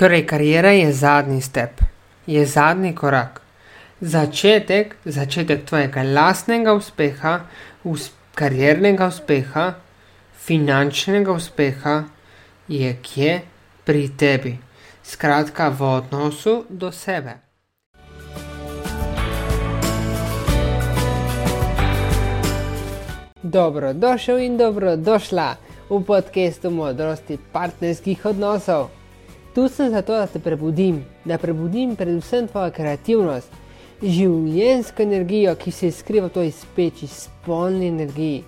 Torej, karijera je zadnji step, je zadnji korak. Začetek, začetek tvojega lastnega uspeha, us, kariernega uspeha, finančnega uspeha je kje pri tebi. Skratka, v odnosu do sebe. Dobrodošel in dobrodošla v podkastu modrosti partnerskih odnosov. Tu sem zato, da te prebudim, da prebudim predvsem tvojo kreativnost, življensko energijo, ki se skriva v toj speči, spolni energiji.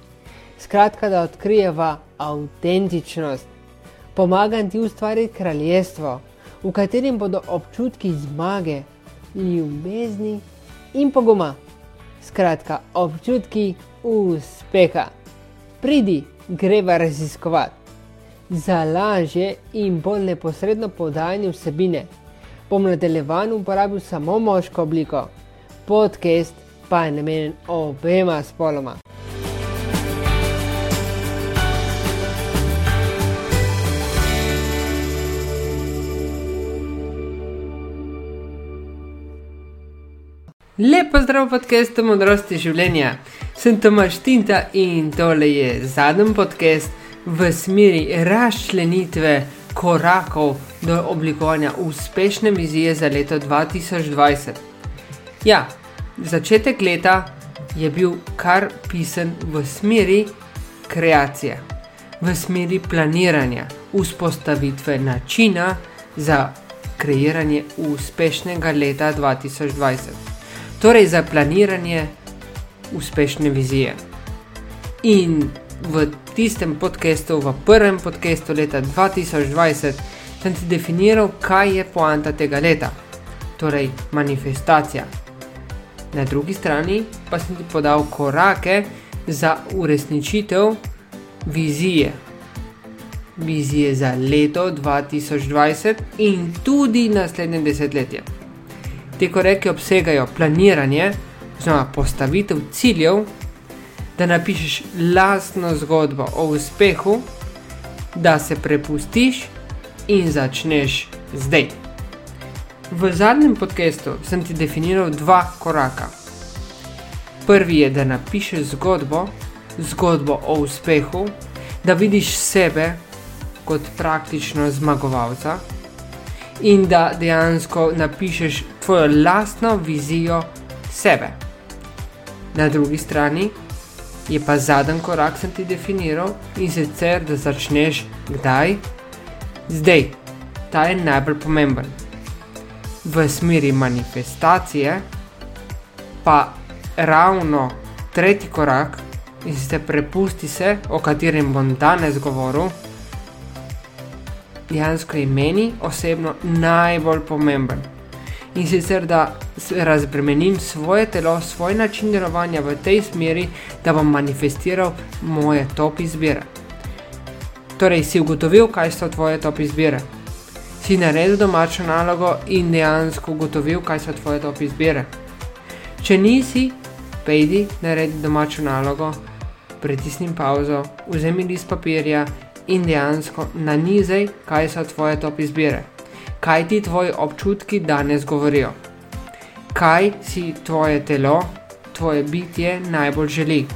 Skratka, da odkrijeva avtentičnost. Pomagam ti ustvariti kraljestvo, v katerem bodo občutki zmage, ljubezni in poguma. Skratka, občutki uspeha. Pridi, greva raziskovati. Za lažje in bolj neposredno podajanje vsebine bom nadaljevan uporabil samo moško obliko, podcast pa je namenjen obema spoloma. Lepo zdrav podcastu modrosti življenja. Sem Tomaš Tinta in tole je zadnji podcast v smeri razčlenitve korakov do oblikovanja uspešne vizije za leto 2020. Ja, začetek leta je bil kar pisan v smeri kreacije, v smeri planiranja, vzpostavitve načina za kreiranje uspešnega leta 2020 torej za planiranje uspešne vizije. In v tistem podkastu, v prvem podkastu leta 2020, sem ti definiral, kaj je poanta tega leta, torej manifestacija. Na drugi strani pa sem ti podal korake za uresničitev vizije. Vizije za leto 2020 in tudi naslednje desetletje. Te koreke obsegajo planiranje, oziroma postavitev ciljev, da napišeš lastno zgodbo o uspehu, da se prepustiš in začneš zdaj. V zadnjem podkastu sem ti definiral dva koraka. Prvi je, da napišeš zgodbo, zgodbo o uspehu, da vidiš sebe kot praktično zmagovalca in da dejansko napišeš svojo lastno vizijo sebe. Na drugi strani je pa zadnji korak, ki sem ti definiral, in sicer da začneš kdaj? Zdaj, ta je najbolj pomemben. V smeri manifestacije pa ravno tretji korak, in se prepusti se, o katerem bom danes govoril dejansko je meni osebno najbolj pomemben. In sicer, da razbremenim svoje telo, svoj način delovanja v tej smeri, da bom manifestiral moje top izbire. Torej, si ugotovil, kaj so tvoje top izbire. Si naredil domačo nalogo in dejansko ugotovil, kaj so tvoje top izbire. Če nisi, pejdi naredi domačo nalogo, pritisni pauzo, vzemi list papirja in dejansko na nizaj, kaj so tvoje top izbire, kaj ti tvoji občutki danes govorijo, kaj si tvoje telo, tvoje bitje najbolj želi.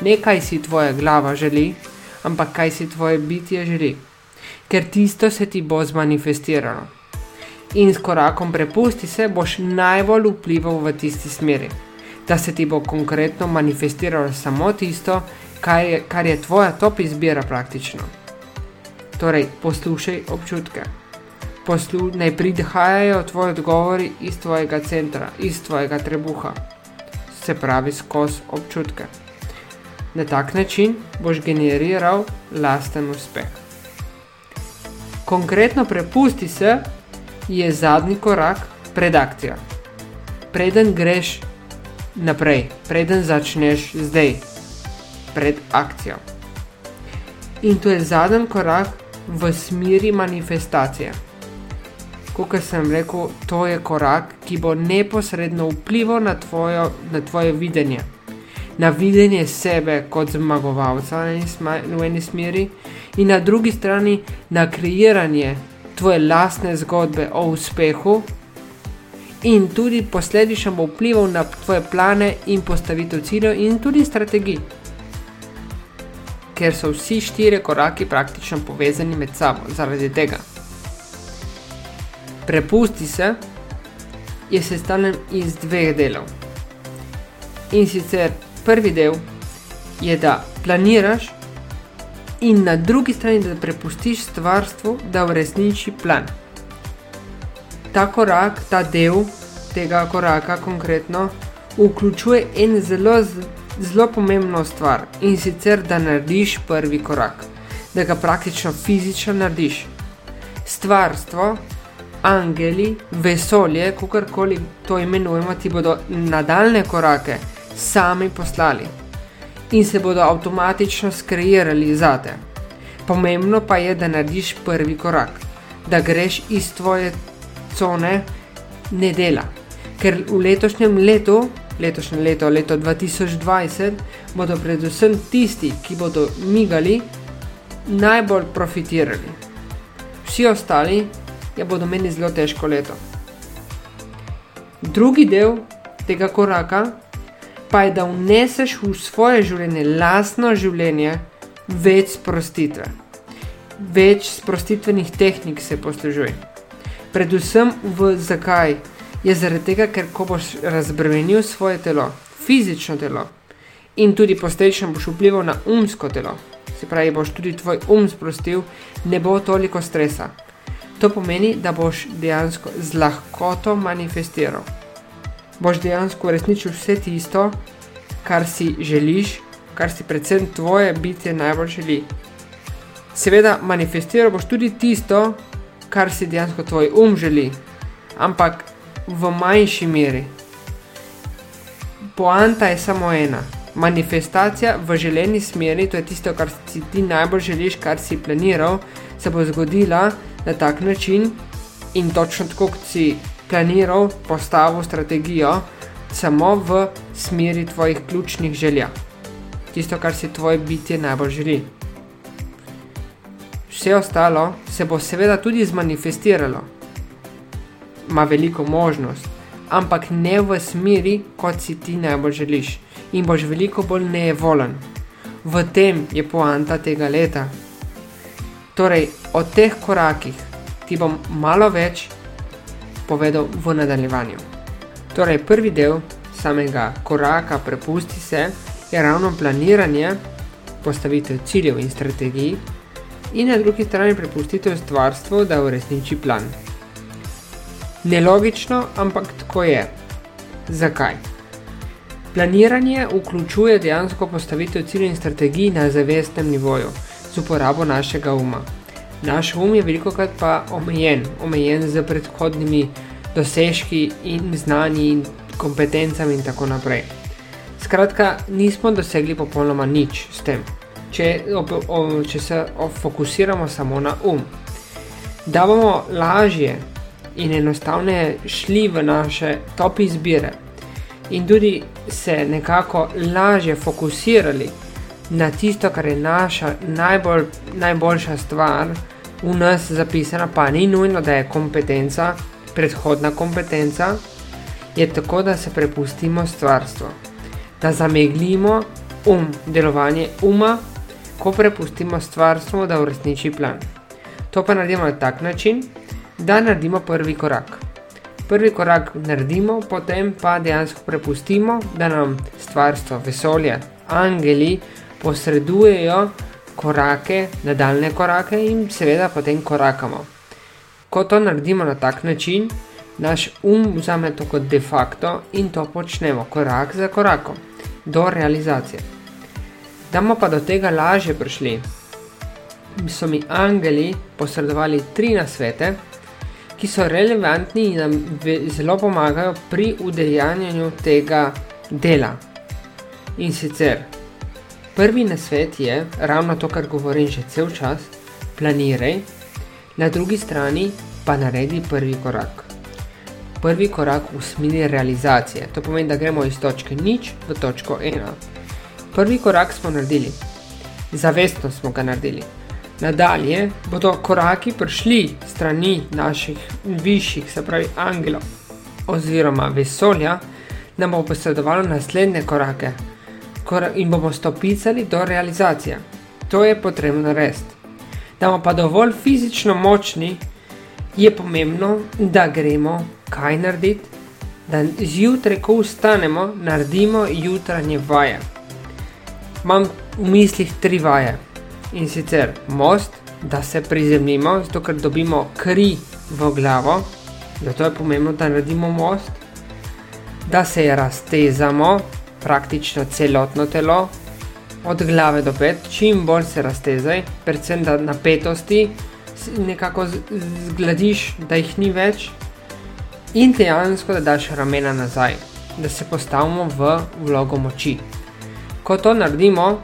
Ne kaj si tvoja glava želi, ampak kaj si tvoje bitje želi, ker tisto se ti bo zmanifestiralo. In s korakom prepusti se boš najbolj vplival v tisti smeri, da se ti bo konkretno manifestiralo samo tisto, kar je, kar je tvoja top izbira praktično. Torej, poslušaj občutke. Poslu naj prihajajo tvoji odgovori iz tvojega centra, iz tvojega trebuha, se pravi skozi občutke. Na tak način boš generiral lasten uspeh. Konkretno prepusti se je zadnji korak pred akcijo. Preden greš naprej, preden začneš zdaj pred akcijo. In to je zadnji korak v smeri manifestacije. Kot sem rekel, to je korak, ki bo neposredno vplival na, tvojo, na tvoje videnje. Na videnje sebe kot zmagovalca na eni smeri, in na drugi strani na kreiranje tvoje lastne zgodbe o uspehu in tudi posledično bo vplival na tvoje plane in postavitev ciljev in tudi strategij. Ker so vsi štiri koraki praktično povezani med sabo zaradi tega. Prepusti se je sestavljen iz dveh delov. In sicer prvi del je, da planiraš, in na drugi strani, da prepustiš stvarstvu, da uresniči plan. Ta korak, ta del tega koraka, konkretno, vključuje en zelo, zelo pomembno stvar in sicer, da narediš prvi korak, da ga praktično fizično narediš. Stvarstvo, angeli, vesolje, kako koli to imenujemo, ti bodo nadaljne korake sami poslali in se bodo avtomatično skreirali zate. Pomembno pa je, da narediš prvi korak, da greš iz tvoje cone ne dela. Ker v letošnjem letu, letošnje leto, leto 2020, bodo predvsem tisti, ki bodo migali, najbolj profitirali. Vsi ostali ja bodo meni zelo težko leto. Drugi del tega koraka pa je, da vneseš v svoje življenje, lastno življenje, več sprostitve. Več sprostitvenih tehnik se poslužuje. Predvsem v zakaj? Je zaradi tega, ker ko boš razbremenil svoje telo, fizično telo in tudi posledično boš vplival na umsko telo, se pravi, boš tudi tvoj um sprostil, ne bo toliko stresa. To pomeni, da boš dejansko z lahkoto manifestiral boš dejansko uresničil vse tisto, kar si želiš, kar si predvsem tvoje bitje najbolj želi. Seveda, manifestiral boš tudi tisto, kar si dejansko tvoj um želi, ampak v manjši meri. Poanta je samo ena. Manifestacija v želeni smeri, to je tisto, kar si ti najbolj želiš, kar si planiral, se bo zgodila na tak način in točno tako, kot si planiral, postavil strategijo samo v smeri tvojih ključnih želja. Tisto, kar si tvoje bitje najbolj želi. Vse ostalo se bo seveda tudi zmanifestiralo. Ma veliko možnost, ampak ne v smeri, kot si ti najbolj želiš. In boš veliko bolj nevolen. V tem je poanta tega leta. Torej, o teh korakih ti bom malo več povedal v nadaljevanju. Torej, prvi del samega koraka prepusti se je ravno planiranje, postavitev ciljev in strategij, in na drugi strani prepustitev stvarstvu, da uresniči plan. Nelogično, ampak tako je. Zakaj? Planiranje vključuje dejansko postavitev ciljev in strategij na zavestnem nivoju z uporabo našega uma. Naš um je veliko krat pa omejen, omejen z predhodnimi dosežki in znanji in kompetencami in tako naprej. Skratka, nismo dosegli popolnoma nič s tem, če, ob, ob, če se fokusiramo samo na um. Da bomo lažje in enostavneje šli v naše top izbire in tudi se nekako lažje fokusirali na tisto, kar je naša najbolj, najboljša stvar v nas zapisana, pa ni nujno, da je kompetenca, predhodna kompetenca, je tako, da se prepustimo stvarstvu, da zameglimo um, delovanje uma, ko prepustimo stvarstvu, da uresniči plan. To pa naredimo na tak način, da naredimo prvi korak. Prvi korak naredimo, potem pa dejansko prepustimo, da nam stvarstvo, vesolje, angeli, posredujejo korake, nadaljne korake in seveda potem korakamo. Ko to naredimo na tak način, naš um vzame to kot de facto in to počnemo korak za korakom, do realizacije. Da bomo pa do tega lažje prišli, so mi angeli posredovali tri nasvete, ki so relevantni in nam zelo pomagajo pri udejanjanju tega dela. In sicer, Prvi nasvet je ravno to, kar govorim že cel čas: planiraj, na drugi strani pa naredi prvi korak. Prvi korak v smeri realizacije, to pomeni, da gremo iz točke nič v točko ena. Prvi korak smo naredili, zavestno smo ga naredili. Nadalje bodo koraki prišli strani naših višjih, se pravi, angelov oziroma vesolja, nam bo posredovalo naslednje korake in bomo stopicali do realizacije. To je potrebno narediti. Da bomo pa dovolj fizično močni, je pomembno, da gremo kaj narediti, da zjutraj, ko vstanemo, naredimo jutranje vaje. Imam v mislih tri vaje in sicer most, da se prizemljimo, zato ker dobimo kri v glavo, zato je pomembno, da naredimo most, da se raztezamo, praktično celotno telo, od glave do pet, čim bolj se raztezaj, predvsem da napetosti nekako zgladiš, da jih ni več, in dejansko da daš ramena nazaj, da se postavimo v vlogo moči. Ko to naredimo,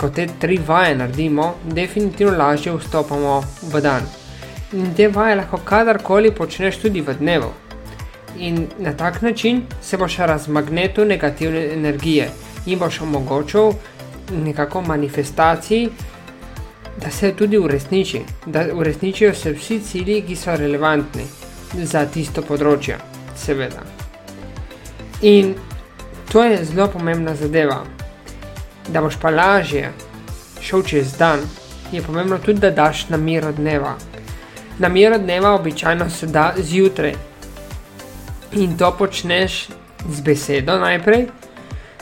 ko te tri vaje naredimo, definitivno lažje vstopamo v dan. In te vaje lahko kadarkoli počneš tudi v dnevu. In na tak način se boš razmagnetil negativne energije in boš omogočil nekako manifestaciji, da se tudi uresniči, da uresničijo se vsi cilji, ki so relevantni za tisto področje, seveda. In to je zelo pomembna zadeva da boš pa lažje šel čez dan, je pomembno tudi, da daš namero dneva. Namero dneva običajno se da zjutraj in to počneš z besedo najprej,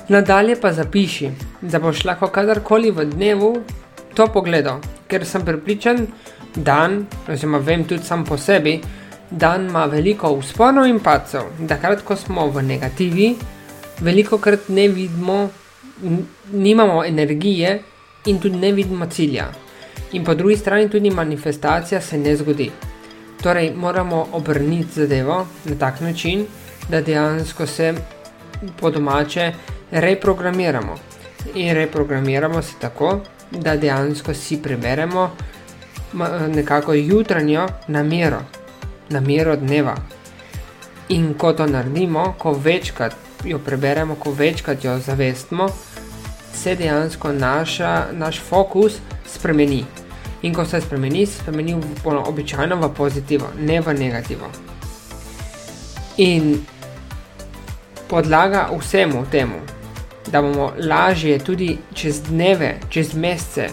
nadalje pa zapiši, da boš lahko kadarkoli v dnevu to pogledal, ker sem pripričan, dan, oziroma vem tudi sam po sebi, dan ima veliko usponov in pacov, da krat, ko smo v negativi, veliko krat ne vidimo nimamo energije in tudi ne vidimo cilja. In po drugi strani tudi manifestacija se ne zgodi. Torej, moramo obrniti zadevo na tak način, da dejansko se po domače reprogramiramo. In reprogramiramo se tako, da dejansko si preberemo nekako jutranjo namero, namero dneva. In ko to naredimo, ko večkrat jo preberemo, ko večkrat jo zavestimo, se dejansko naša, naš fokus spremeni. In ko se spremeni, se spremeni v običajno v pozitivo, ne v negativo. In podlaga vsemu temu, da bomo lažje tudi čez dneve, čez mesece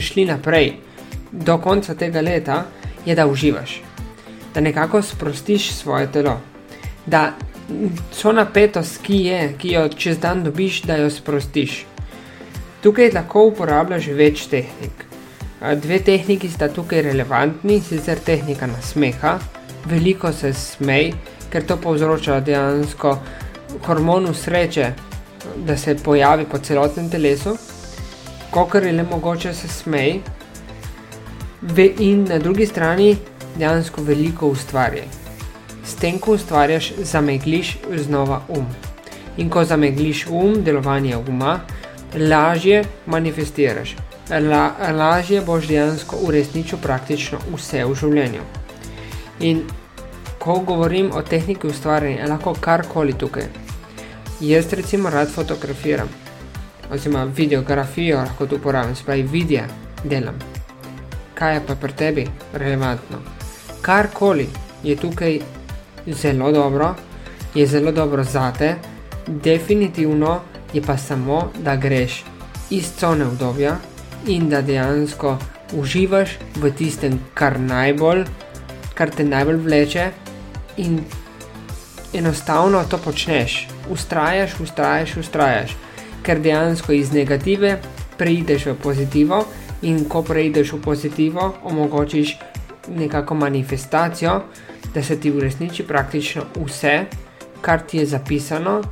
šli naprej do konca tega leta, je da uživaš, da nekako sprostiš svoje telo, da so napetost, ki je, ki jo čez dan dobiš, da jo sprostiš. Tukaj lahko uporabljaš več tehnik. Dve tehniki sta tukaj relevantni, sicer tehnika nasmeha, veliko se smej, ker to povzroča dejansko hormonu sreče, da se pojavi po celotnem telesu, kolikor je le mogoče se smej, in na drugi strani dejansko veliko ustvarjaj s tem, ko ustvarjaš, zamegliš znova um. In ko zamegliš um, delovanje uma, lažje manifestiraš, La, lažje boš dejansko uresničil praktično vse v življenju. In ko govorim o tehniki ustvarjanja, lahko karkoli tukaj. Jaz recimo rad fotografiram, oziroma videografijo lahko tu uporabljam, se pravi video delam. Kaj je pa pri tebi relevantno? Karkoli je tukaj zelo dobro, je zelo dobro zate, definitivno je pa samo, da greš iz cone obdobja in da dejansko uživaš v tistem, kar najbolj, kar te najbolj vleče in enostavno to počneš. Ustrajaš, ustrajaš, ustrajaš, ker dejansko iz negative preideš v pozitivo in ko preideš v pozitivo, omogočiš nekako manifestacijo, da se ti uresniči praktično vse, kar ti je zapisano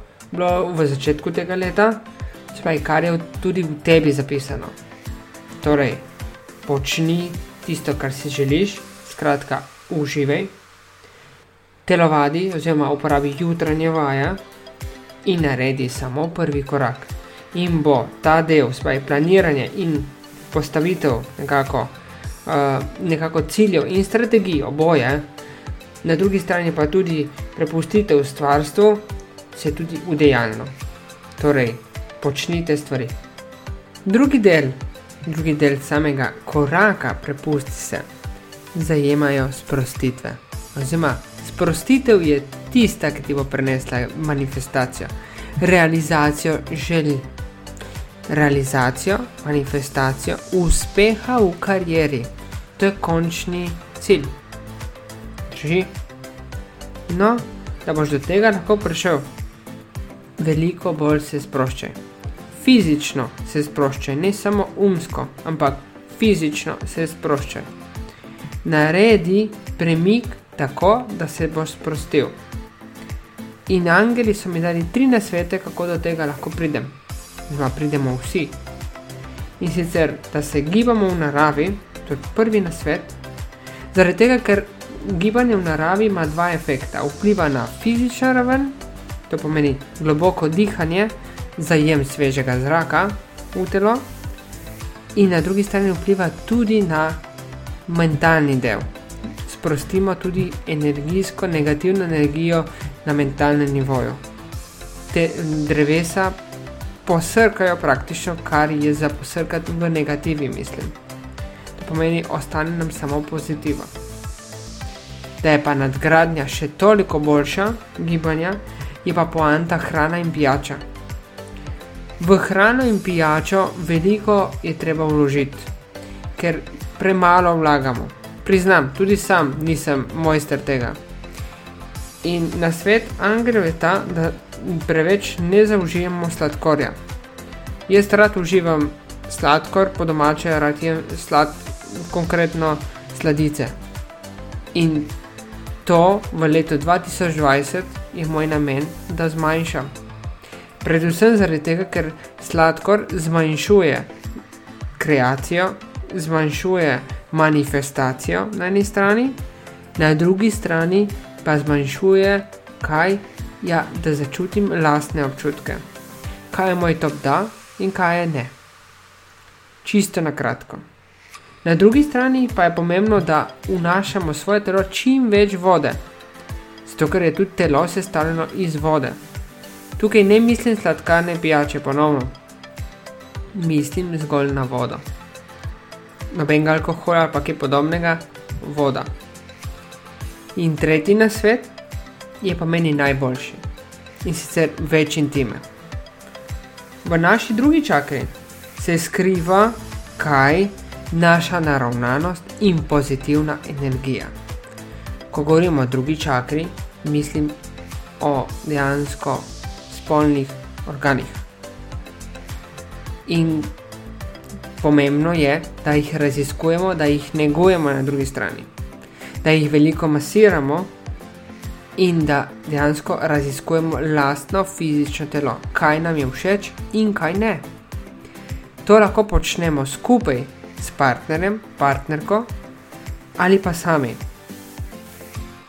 v začetku tega leta, spaj, kar je tudi v tebi zapisano. Torej, počni tisto, kar si želiš, skratka, uživaj, telovadi oziroma uporabi jutranje vaje in naredi samo prvi korak. In bo ta del, spaj, planiranje in postavitev nekako, uh, nekako ciljev in strategij oboje, na drugi strani pa tudi prepustitev stvarstvu, se tudi udejanjeno. Torej, počnite stvari. Drugi del drugi del samega koraka prepusti se, zajemajo sprostitve. Oziroma, sprostitev je tista, ki ti bo prenesla manifestacijo, realizacijo želj, realizacijo, manifestacijo uspeha v karieri. To je končni cilj. Drži. No, da boš do tega lahko prišel, veliko bolj se sproščaj. Fizično se sproščaj, ne samo umsko, ampak fizično se sproščaj. Naredi premik tako, da se boš sprostil. In angeli so mi dali tri nasvete, kako do tega lahko pridem. Zma pridemo vsi. In sicer, da se gibamo v naravi, to je prvi nasvet, zaradi tega, ker gibanje v naravi ima dva efekta. Vpliva na fizično raven, to pomeni globoko dihanje, zajem svežega zraka v telo, in na drugi strani vpliva tudi na mentalni del. Sprostimo tudi energijsko, negativno energijo na mentalnem nivoju. Te drevesa posrkajo praktično, kar je za posrkati v negativi, mislim. To pomeni, ostane nam samo pozitivno da je pa nadgradnja še toliko boljša, gibanja, je pa poanta hrana in pijača. V hrano in pijačo veliko je treba vložiti, ker premalo vlagamo. Priznam, tudi sam nisem mojster tega. In na svet angelov je ta, da preveč ne zaužijemo sladkorja. Jaz rad uživam sladkor, po domače rad jem slad, konkretno sladice. In To v letu 2020 je moj namen, da zmanjšam. Predvsem zaradi tega, ker sladkor zmanjšuje kreacijo, zmanjšuje manifestacijo na eni strani, na drugi strani pa zmanjšuje kaj, ja, da začutim lastne občutke. Kaj je moj top da in kaj je ne. Čisto na kratko. Na drugi strani pa je pomembno, da vnašamo v svoje telo čim več vode, zato ker je tudi telo sestavljeno iz vode. Tukaj ne mislim sladkarne pijače ponovno, mislim zgolj na vodo. Nobenega alkohola ali kaj podobnega, voda. In tretji na svet je pa meni najboljši in sicer več intime. V naši drugi čakri se skriva kaj naša naravnanost in pozitivna energija. Ko govorimo o drugi čakri, mislim o dejansko spolnih organih. In pomembno je, da jih raziskujemo, da jih negujemo na drugi strani, da jih veliko masiramo in da dejansko raziskujemo lastno fizično telo, kaj nam je všeč in kaj ne. To lahko počnemo skupaj s partnerjem, partnerko ali pa sami.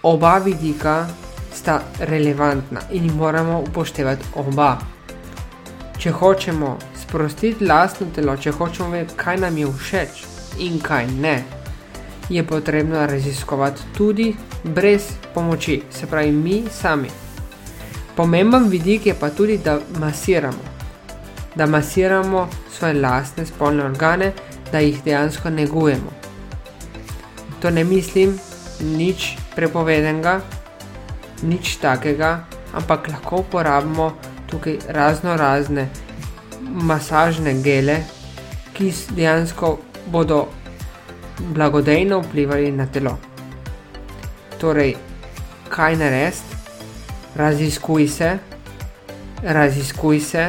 Oba vidika sta relevantna in moramo upoštevati oba. Če hočemo sprostiti lastno telo, če hočemo vedeti, kaj nam je všeč in kaj ne, je potrebno raziskovati tudi brez pomoči, se pravi mi sami. Pomemben vidik je pa tudi, da masiramo. Da masiramo svoje lastne spolne organe, da jih dejansko negujemo. To ne mislim nič prepovedenega, nič takega, ampak lahko uporabimo tukaj razno razne masažne gele, ki dejansko bodo blagodejno vplivali na telo. Torej, kaj narediti? Raziskuj se, raziskuj se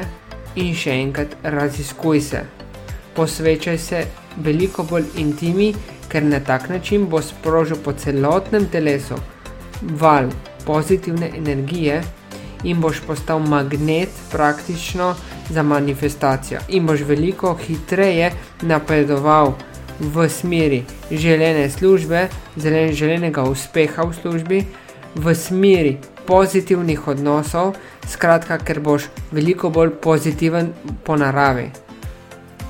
in še enkrat raziskuj se posvečaj se veliko bolj intimi, ker na tak način bo sprožil po celotnem telesu val pozitivne energije in boš postal magnet praktično za manifestacijo. In boš veliko hitreje napredoval v smeri želene službe, želenega uspeha v službi, v smeri pozitivnih odnosov, skratka, ker boš veliko bolj pozitiven po naravi.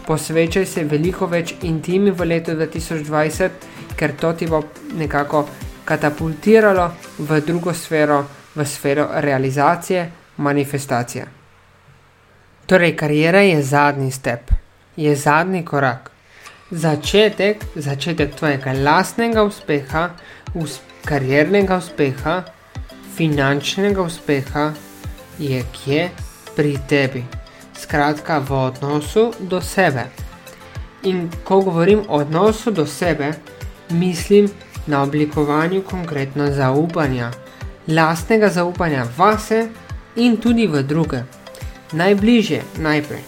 Posvečaj se veliko več intimi v letu 2020, ker to ti bo nekako katapultiralo v drugo sfero, v sfero realizacije, manifestacije. Torej, karijera je zadnji step, je zadnji korak. začetek, začetek tvojega lastnega uspeha, usp kariernega uspeha, finančnega uspeha je kje pri tebi. Skratka, v odnosu do sebe. In ko govorim o odnosu do sebe, mislim na oblikovanju konkretno zaupanja, lastnega zaupanja vase in tudi v druge, najbližje najprej.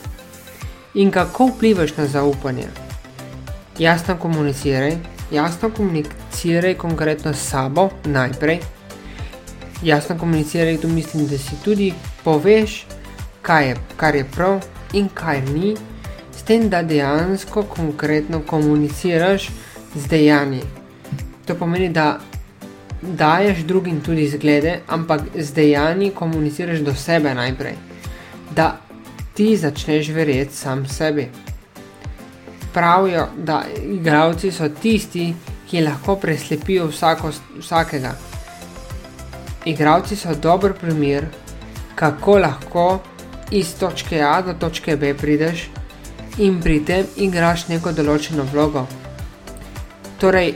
In kako vplivaš na zaupanje? Jasno komuniciraj, jasno komuniciraj konkretno s sabo najprej. Jasno komuniciraj, tu mislim, da si tudi poveš, kaj je, kar je prav in kaj ni, s tem, da dejansko konkretno komuniciraš z dejanji. To pomeni, da daješ drugim tudi zglede, ampak z dejanji komuniciraš do sebe najprej. Da ti začneš verjeti sam sebi. Pravijo, da igravci so tisti, ki lahko preslepijo vsako, vsakega. Igravci so dober primer, kako lahko iz točke A do točke B prideš in pri tem igraš neko določeno vlogo. Torej,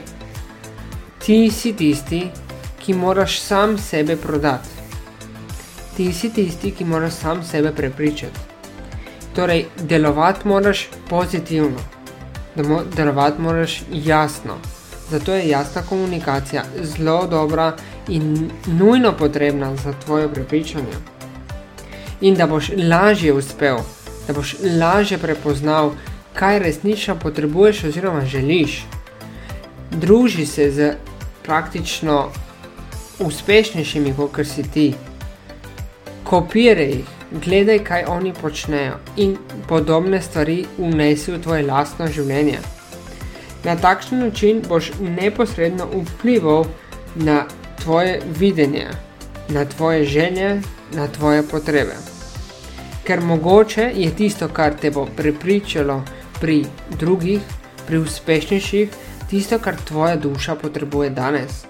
ti si tisti, ki moraš sam sebe prodati. Ti si tisti, ki moraš sam sebe prepričati. Torej, delovati moraš pozitivno, delovati moraš jasno. Zato je jasna komunikacija zelo dobra in nujno potrebna za tvoje prepričanje. In da boš lažje uspel, da boš lažje prepoznal, kaj resnično potrebuješ oziroma želiš. Druži se z praktično uspešnejšimi, kot si ti. Kopiraj jih, gledaj, kaj oni počnejo in podobne stvari vnesi v tvoje lastno življenje. Na takšen način boš neposredno vplival na tvoje videnje, na tvoje želje, na tvoje potrebe. Ker mogoče je tisto, kar te bo prepričalo pri drugih, pri uspešnejših, tisto, kar tvoja duša potrebuje danes.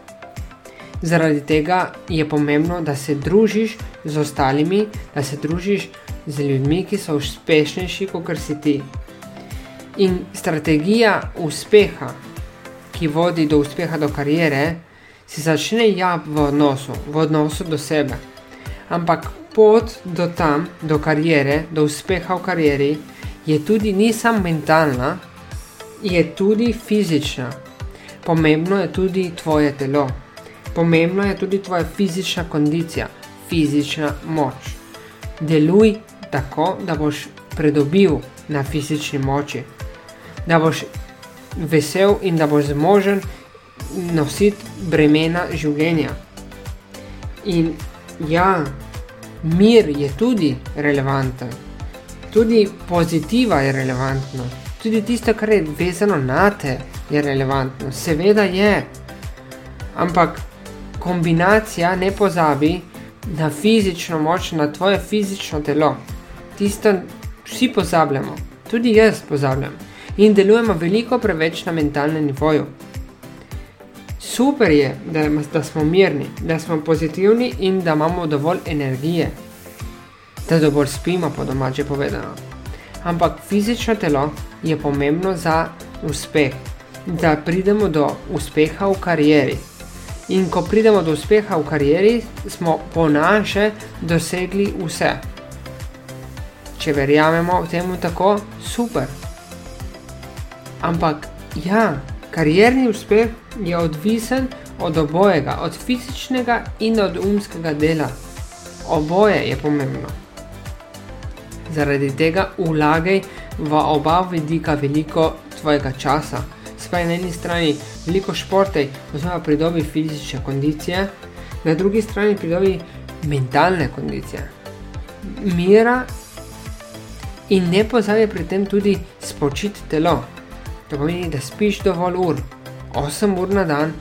Zaradi tega je pomembno, da se družiš z ostalimi, da se družiš z ljudmi, ki so uspešnejši kot si ti. In strategija uspeha, ki vodi do uspeha do karijere, se začne ja v odnosu, v odnosu do sebe. Ampak pot do tam, do karijere, do uspeha v karieri, je tudi ni samo mentalna, je tudi fizična. Pomembno je tudi tvoje telo pomembna je tudi tvoja fizična kondicija, fizična moč. Deluj tako, da boš pridobil na fizični moči, da boš vesel in da boš zmožen nositi bremena življenja. In ja, mir je tudi relevanten, tudi pozitiva je relevantna, tudi tisto, kar je vezano na te, je relevantno. Seveda je, ampak kombinacija ne pozabi na fizično moč, na tvoje fizično telo. Tisto vsi pozabljamo, tudi jaz pozabljam in delujemo veliko preveč na mentalnem nivoju. Super je, da, da smo mirni, da smo pozitivni in da imamo dovolj energije, da dovolj spimo, po domače povedano. Ampak fizično telo je pomembno za uspeh, da pridemo do uspeha v karieri. In ko pridemo do uspeha v karieri, smo po naše dosegli vse. Če verjamemo temu tako, super. Ampak ja, karierni uspeh je odvisen od obojega, od fizičnega in od umskega dela. Oboje je pomembno. Zaradi tega vlagaj v oba vidika veliko tvojega časa spaj na eni strani veliko športej, oziroma pridobi fizične kondicije, na drugi strani pridobi mentalne kondicije. Mira in ne pozabi pri tem tudi spočiti telo. To pomeni, da spiš dovolj ur, 8 ur na dan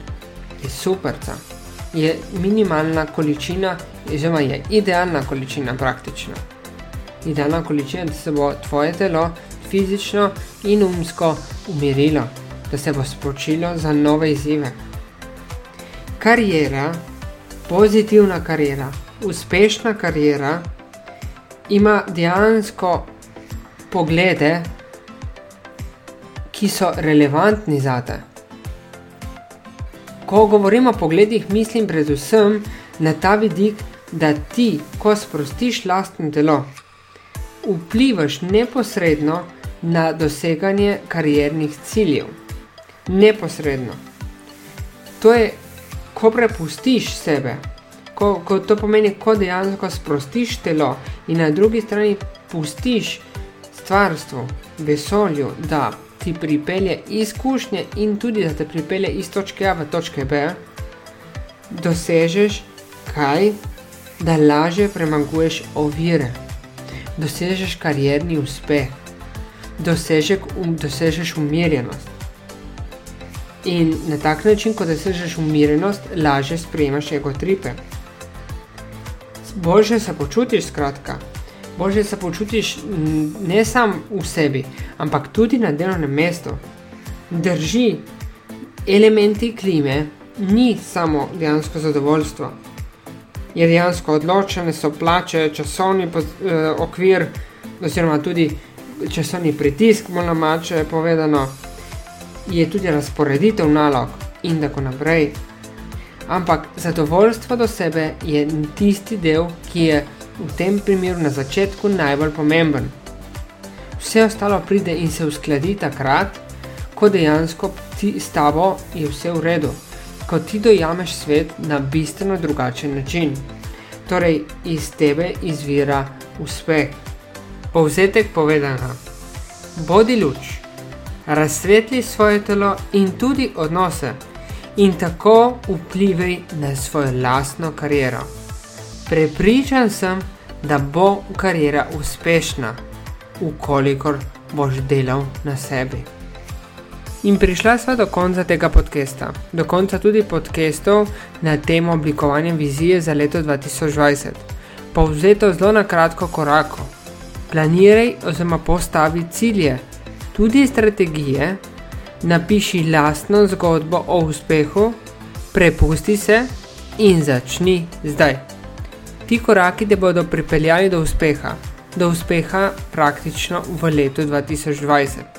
je super. Je minimalna količina, oziroma je idealna količina praktično. Idealna količina, da se bo tvoje telo fizično in umsko umirilo da se bo spočilo za nove izzive. Karijera, pozitivna karijera, uspešna karijera ima dejansko poglede, ki so relevantni za te. Ko govorimo o pogledih, mislim predvsem na ta vidik, da ti, ko sprostiš lastno telo, vplivaš neposredno na doseganje kariernih ciljev. Neposredno. To je, ko prepustiš sebe, ko, ko to pomeni, ko dejansko sprostiš telo in na drugi strani pustiš stvarstvo, vesolju, da ti pripelje izkušnje in tudi da te pripelje iz točke A v točke B, dosežeš kaj, da lažje premaguješ ovire, dosežeš karierni uspeh, dosežek, um, dosežeš umirjenost. In na tak način, ko dosežeš umirjenost, lažje sprejemaš ego tripe. Boljše se počutiš, skratka. Boljše se počutiš ne samo v sebi, ampak tudi na delovnem mestu. Drži, elementi klime ni samo dejansko zadovoljstvo. Je dejansko odločene so plače, časovni eh, okvir, oziroma tudi časovni pritisk, bolj namače povedano, je tudi razporeditev nalog in tako naprej. Ampak zadovoljstvo do sebe je tisti del, ki je v tem primeru na začetku najbolj pomemben. Vse ostalo pride in se uskladi takrat, ko dejansko ti s tabo je vse v redu, ko ti dojameš svet na bistveno drugačen način. Torej, iz tebe izvira uspeh. Povzetek povedano: Bodi luč, razsvetli svoje telo in tudi odnose, in tako vplivaj na svojo lastno kariero. Prepričan sem, da bo karijera uspešna, ukolikor boš delal na sebi. In prišla sva do konca tega podcasta, do konca tudi podcastov na temo oblikovanja vizije za leto 2020. Povzeto zelo na kratko korako. Planiraj oziroma postavi cilje, tudi strategije, napiši lastno zgodbo o uspehu, prepusti se in začni zdaj. Ti koraki te bodo pripeljali do uspeha, do uspeha praktično v letu 2020.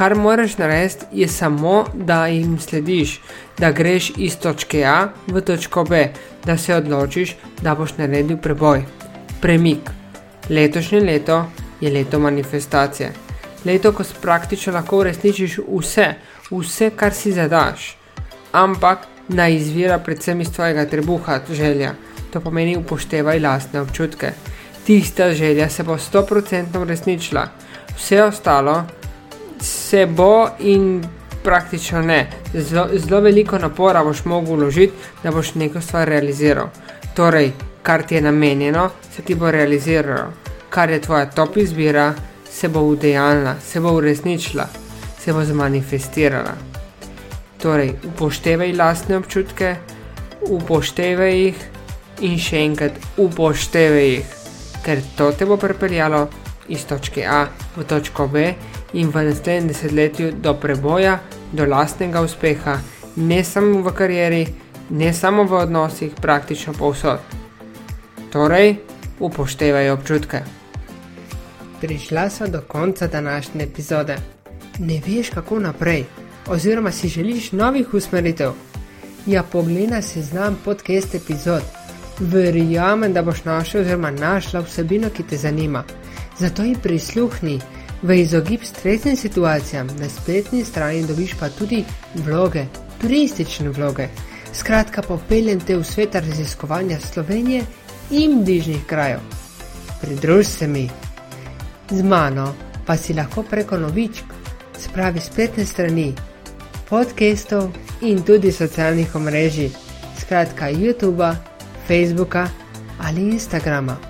Kar moraš narediti, je samo, da jim slediš, da greš iz točke A v točko B, da se odločiš, da boš naredil preboj, premik. Letošnje leto je leto manifestacije leto, ko praktično lahko uresničiš vse, vse, kar si zadaš. Ampak naj izvira predvsem iz tvojega trebuha, želja. To pomeni upoštevaj lastne občutke. Tista želja se bo 100% uresničila, vse ostalo se bo in praktično ne. Zelo, zelo veliko napora boš mogel vložiti, da boš neko stvar realiziral. Torej, kar ti je namenjeno, se ti bo realiziralo. Kar je tvoja top izbira, se bo udejanila, se bo uresničila, se bo zmanifestirala. Torej, upoštevaj lastne občutke, upoštevaj jih in še enkrat upoštevaj jih, ker to te bo pripeljalo iz točke A v točko B in v naslednjem desetletju do preboja, do lastnega uspeha, ne samo v karieri, ne samo v odnosih, praktično povsod. Torej, upoštevaj občutke prišla sva do konca današnje epizode. Ne veš, kako naprej, oziroma si želiš novih usmeritev? Ja, poglej si znam podcast epizod. Verjamem, da boš našel oziroma našla vsebino, ki te zanima. Zato ji prisluhni. V izogib stresnim situacijam na spletni strani dobiš pa tudi vloge, turistične vloge. Skratka, popeljem te v svet raziskovanja Slovenije in bližnjih krajev. Pridruž se mi. Z mano pa si lahko preko novičk, spravi spletne strani, podcastov in tudi socialnih omrežij, skratka YouTube, Facebooka ali Instagrama.